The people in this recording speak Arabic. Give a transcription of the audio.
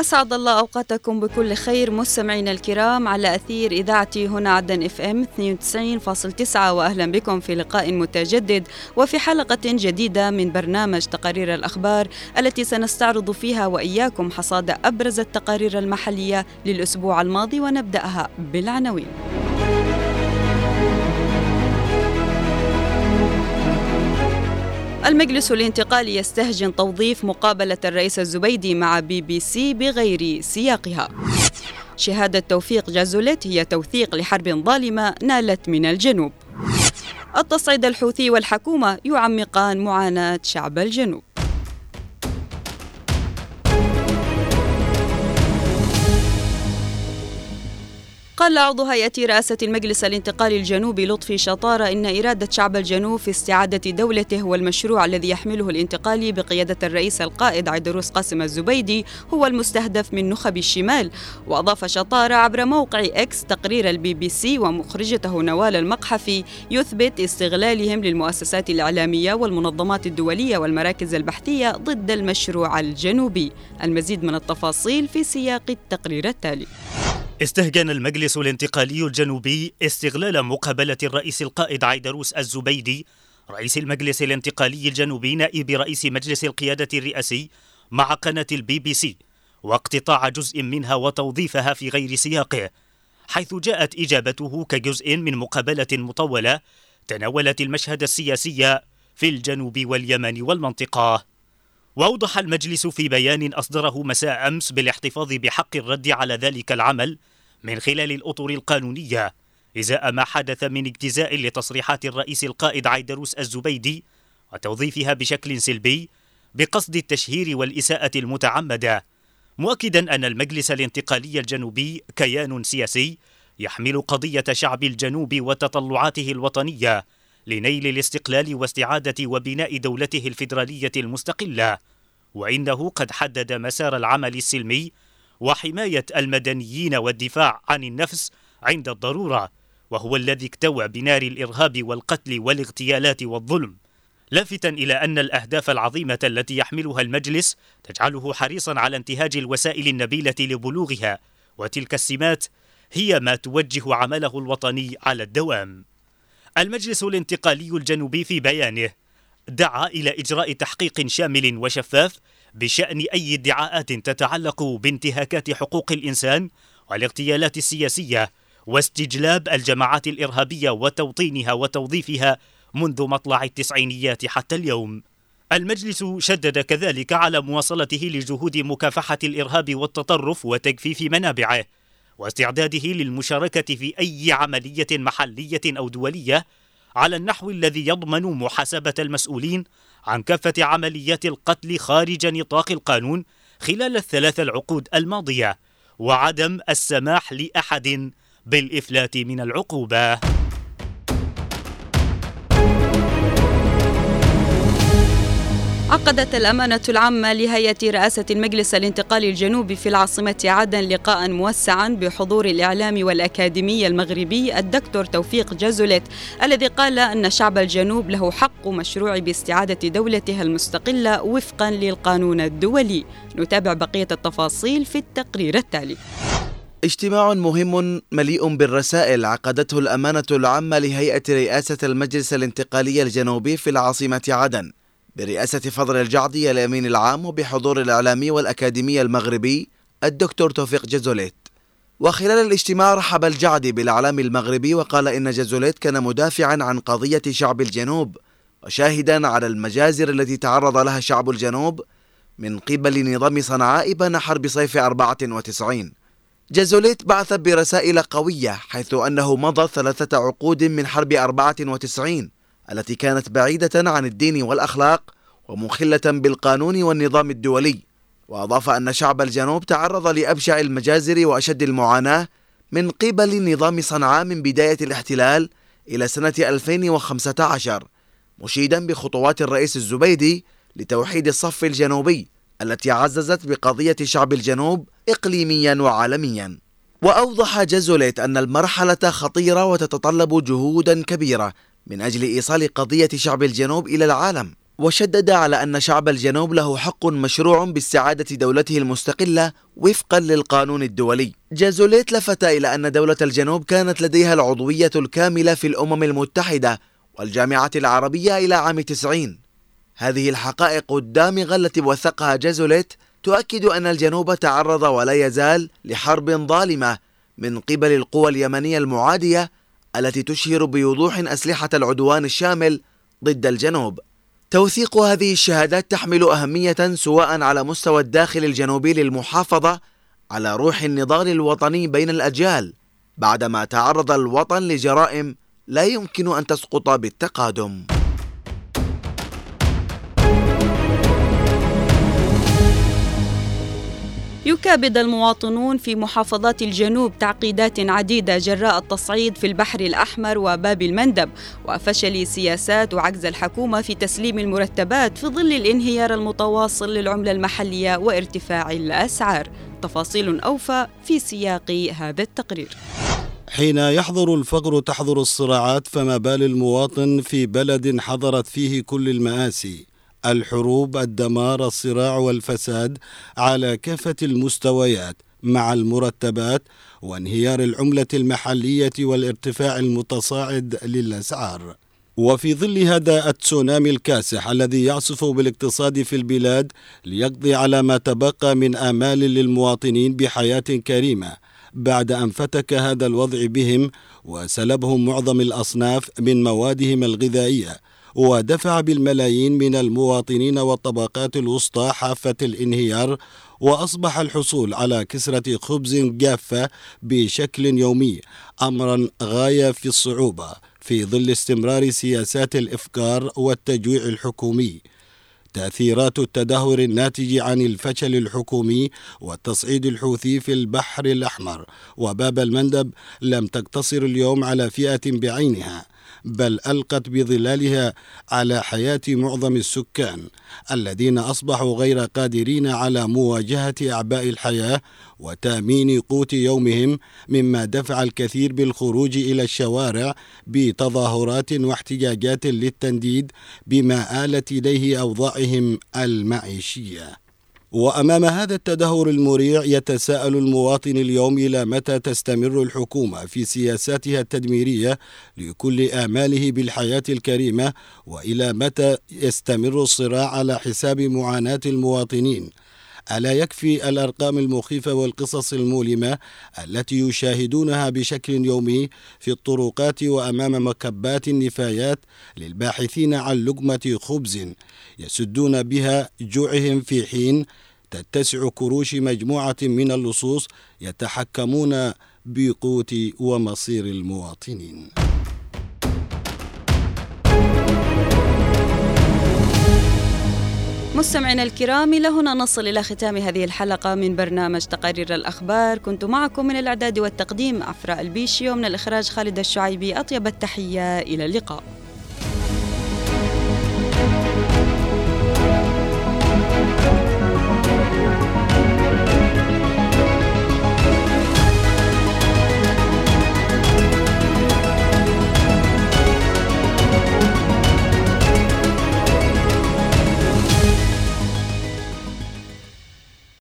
أسعد الله أوقاتكم بكل خير مستمعينا الكرام على أثير إذاعة هنا عدن إف إم 92.9 وأهلا بكم في لقاء متجدد وفي حلقة جديدة من برنامج تقارير الأخبار التي سنستعرض فيها وإياكم حصاد أبرز التقارير المحلية للأسبوع الماضي ونبدأها بالعناوين. المجلس الانتقالي يستهجن توظيف مقابلة الرئيس الزبيدي مع بي بي سي بغير سياقها. شهادة توفيق جازوليت هي توثيق لحرب ظالمة نالت من الجنوب. التصعيد الحوثي والحكومة يعمقان معاناة شعب الجنوب. قال عضو هيئة رئاسة المجلس الانتقالي الجنوبي لطفي شطارة إن إرادة شعب الجنوب في استعادة دولته والمشروع الذي يحمله الانتقالي بقيادة الرئيس القائد عيدروس قاسم الزبيدي هو المستهدف من نخب الشمال. وأضاف شطارة عبر موقع إكس تقرير البي بي سي ومخرجته نوال المقحفي يثبت استغلالهم للمؤسسات الإعلامية والمنظمات الدولية والمراكز البحثية ضد المشروع الجنوبي. المزيد من التفاصيل في سياق التقرير التالي. استهجن المجلس الانتقالي الجنوبي استغلال مقابلة الرئيس القائد عيدروس الزبيدي رئيس المجلس الانتقالي الجنوبي نائب رئيس مجلس القيادة الرئاسي مع قناة البي بي سي واقتطاع جزء منها وتوظيفها في غير سياقه حيث جاءت إجابته كجزء من مقابلة مطولة تناولت المشهد السياسي في الجنوب واليمن والمنطقة. وأوضح المجلس في بيان أصدره مساء أمس بالاحتفاظ بحق الرد على ذلك العمل من خلال الأطر القانونية إزاء ما حدث من اجتزاء لتصريحات الرئيس القائد عيدروس الزبيدي وتوظيفها بشكل سلبي بقصد التشهير والإساءة المتعمدة مؤكدا أن المجلس الانتقالي الجنوبي كيان سياسي يحمل قضية شعب الجنوب وتطلعاته الوطنية لنيل الاستقلال واستعادة وبناء دولته الفيدرالية المستقلة وانه قد حدد مسار العمل السلمي وحماية المدنيين والدفاع عن النفس عند الضرورة وهو الذي اكتوى بنار الإرهاب والقتل والاغتيالات والظلم. لافتا إلى أن الأهداف العظيمة التي يحملها المجلس تجعله حريصا على انتهاج الوسائل النبيلة لبلوغها وتلك السمات هي ما توجه عمله الوطني على الدوام. المجلس الانتقالي الجنوبي في بيانه دعا إلى إجراء تحقيق شامل وشفاف بشأن أي ادعاءات تتعلق بانتهاكات حقوق الإنسان والاغتيالات السياسية واستجلاب الجماعات الإرهابية وتوطينها وتوظيفها منذ مطلع التسعينيات حتى اليوم. المجلس شدد كذلك على مواصلته لجهود مكافحة الإرهاب والتطرف وتجفيف منابعه واستعداده للمشاركة في أي عملية محلية أو دولية على النحو الذي يضمن محاسبة المسؤولين عن كافة عمليات القتل خارج نطاق القانون خلال الثلاث العقود الماضية وعدم السماح لأحد بالإفلات من العقوبة. عقدت الأمانة العامة لهيئة رئاسة المجلس الانتقالي الجنوبي في العاصمة عدن لقاء موسعا بحضور الإعلام والأكاديمي المغربي الدكتور توفيق جازوليت الذي قال أن شعب الجنوب له حق مشروع باستعادة دولتها المستقلة وفقا للقانون الدولي. نتابع بقية التفاصيل في التقرير التالي. اجتماع مهم مليء بالرسائل عقدته الأمانة العامة لهيئة رئاسة المجلس الانتقالي الجنوبي في العاصمة عدن. برئاسة فضل الجعدي الأمين العام وبحضور الإعلامي والأكاديمي المغربي الدكتور توفيق جزوليت وخلال الاجتماع رحب الجعدي بالإعلام المغربي وقال إن جزوليت كان مدافعا عن قضية شعب الجنوب وشاهدا على المجازر التي تعرض لها شعب الجنوب من قبل نظام صنعاء بين حرب صيف 94 جازوليت بعث برسائل قوية حيث أنه مضى ثلاثة عقود من حرب 94 التي كانت بعيدة عن الدين والأخلاق ومخلة بالقانون والنظام الدولي. وأضاف أن شعب الجنوب تعرض لأبشع المجازر وأشد المعاناة من قبل نظام صنعاء من بداية الاحتلال إلى سنة 2015 مشيدا بخطوات الرئيس الزبيدي لتوحيد الصف الجنوبي التي عززت بقضية شعب الجنوب إقليميا وعالميا. وأوضح جازوليت أن المرحلة خطيرة وتتطلب جهودا كبيرة من أجل إيصال قضية شعب الجنوب إلى العالم. وشدد على أن شعب الجنوب له حق مشروع باستعادة دولته المستقلة وفقا للقانون الدولي. جازوليت لفت إلى أن دولة الجنوب كانت لديها العضوية الكاملة في الأمم المتحدة والجامعة العربية إلى عام 90 هذه الحقائق الدامغة التي وثقها جازوليت تؤكد أن الجنوب تعرض ولا يزال لحرب ظالمة من قبل القوى اليمنية المعادية التي تشهر بوضوح أسلحة العدوان الشامل ضد الجنوب. توثيق هذه الشهادات تحمل أهمية سواء على مستوى الداخل الجنوبي للمحافظة على روح النضال الوطني بين الأجيال بعدما تعرض الوطن لجرائم لا يمكن أن تسقط بالتقادم. يكابد المواطنون في محافظات الجنوب تعقيدات عديدة جراء التصعيد في البحر الأحمر وباب المندب وفشل سياسات وعجز الحكومة في تسليم المرتبات في ظل الانهيار المتواصل للعملة المحلية وارتفاع الأسعار. تفاصيل أوفى في سياق هذا التقرير. حين يحضر الفقر تحضر الصراعات فما بال المواطن في بلد حضرت فيه كل المآسي. الحروب الدمار الصراع والفساد على كافة المستويات مع المرتبات وانهيار العملة المحلية والارتفاع المتصاعد للأسعار. وفي ظل هذا التسونامي الكاسح الذي يعصف بالاقتصاد في البلاد ليقضي على ما تبقى من آمال للمواطنين بحياة كريمة بعد أن فتك هذا الوضع بهم وسلبهم معظم الأصناف من موادهم الغذائية ودفع بالملايين من المواطنين والطبقات الوسطى حافة الانهيار وأصبح الحصول على كسرة خبز جافة بشكل يومي أمرا غاية في الصعوبة في ظل استمرار سياسات الإفكار والتجويع الحكومي. تأثيرات التدهور الناتج عن الفشل الحكومي والتصعيد الحوثي في البحر الأحمر وباب المندب لم تقتصر اليوم على فئة بعينها. بل ألقت بظلالها على حياة معظم السكان الذين أصبحوا غير قادرين على مواجهة أعباء الحياة وتأمين قوت يومهم مما دفع الكثير بالخروج إلى الشوارع بتظاهرات واحتجاجات للتنديد بما آلت إليه أوضاعهم المعيشية. وأمام هذا التدهور المريع يتساءل المواطن اليوم إلى متى تستمر الحكومة في سياساتها التدميرية لكل آماله بالحياة الكريمة وإلى متى يستمر الصراع على حساب معاناة المواطنين. ألا يكفي الأرقام المخيفة والقصص المؤلمة التي يشاهدونها بشكل يومي في الطرقات وأمام مكبات النفايات للباحثين عن لقمة خبز يسدون بها جوعهم في حين تتسع كروش مجموعة من اللصوص يتحكمون بقوت ومصير المواطنين. مستمعينا الكرام إلى هنا نصل إلى ختام هذه الحلقة من برنامج تقارير الأخبار. كنت معكم من الإعداد والتقديم عفراء البيشي ومن الإخراج خالد الشعيبي. أطيب التحية إلى اللقاء.